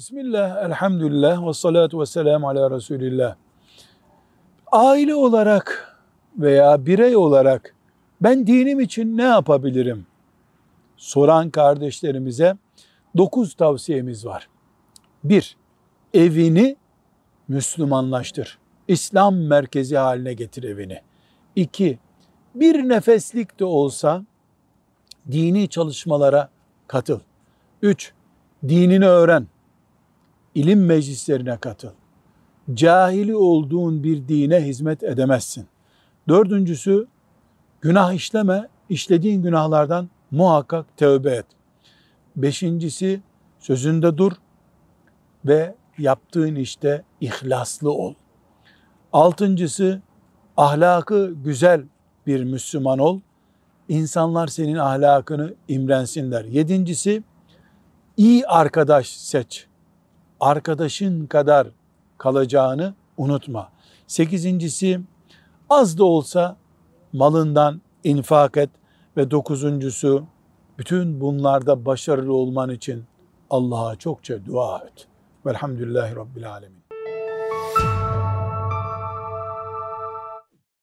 Bismillah, elhamdülillah ve salatu ve selamu ala Resulillah. Aile olarak veya birey olarak ben dinim için ne yapabilirim? Soran kardeşlerimize dokuz tavsiyemiz var. Bir, evini Müslümanlaştır. İslam merkezi haline getir evini. İki, bir nefeslik de olsa dini çalışmalara katıl. Üç, dinini öğren. İlim meclislerine katıl. Cahili olduğun bir dine hizmet edemezsin. Dördüncüsü, günah işleme, işlediğin günahlardan muhakkak tövbe et. Beşincisi, sözünde dur ve yaptığın işte ihlaslı ol. Altıncısı, ahlakı güzel bir Müslüman ol. İnsanlar senin ahlakını imrensinler. Yedincisi, iyi arkadaş seç. Arkadaşın kadar kalacağını unutma. Sekizincisi, az da olsa malından infak et. Ve dokuzuncusu, bütün bunlarda başarılı olman için Allah'a çokça dua et. Velhamdülillahi Rabbil Alemin.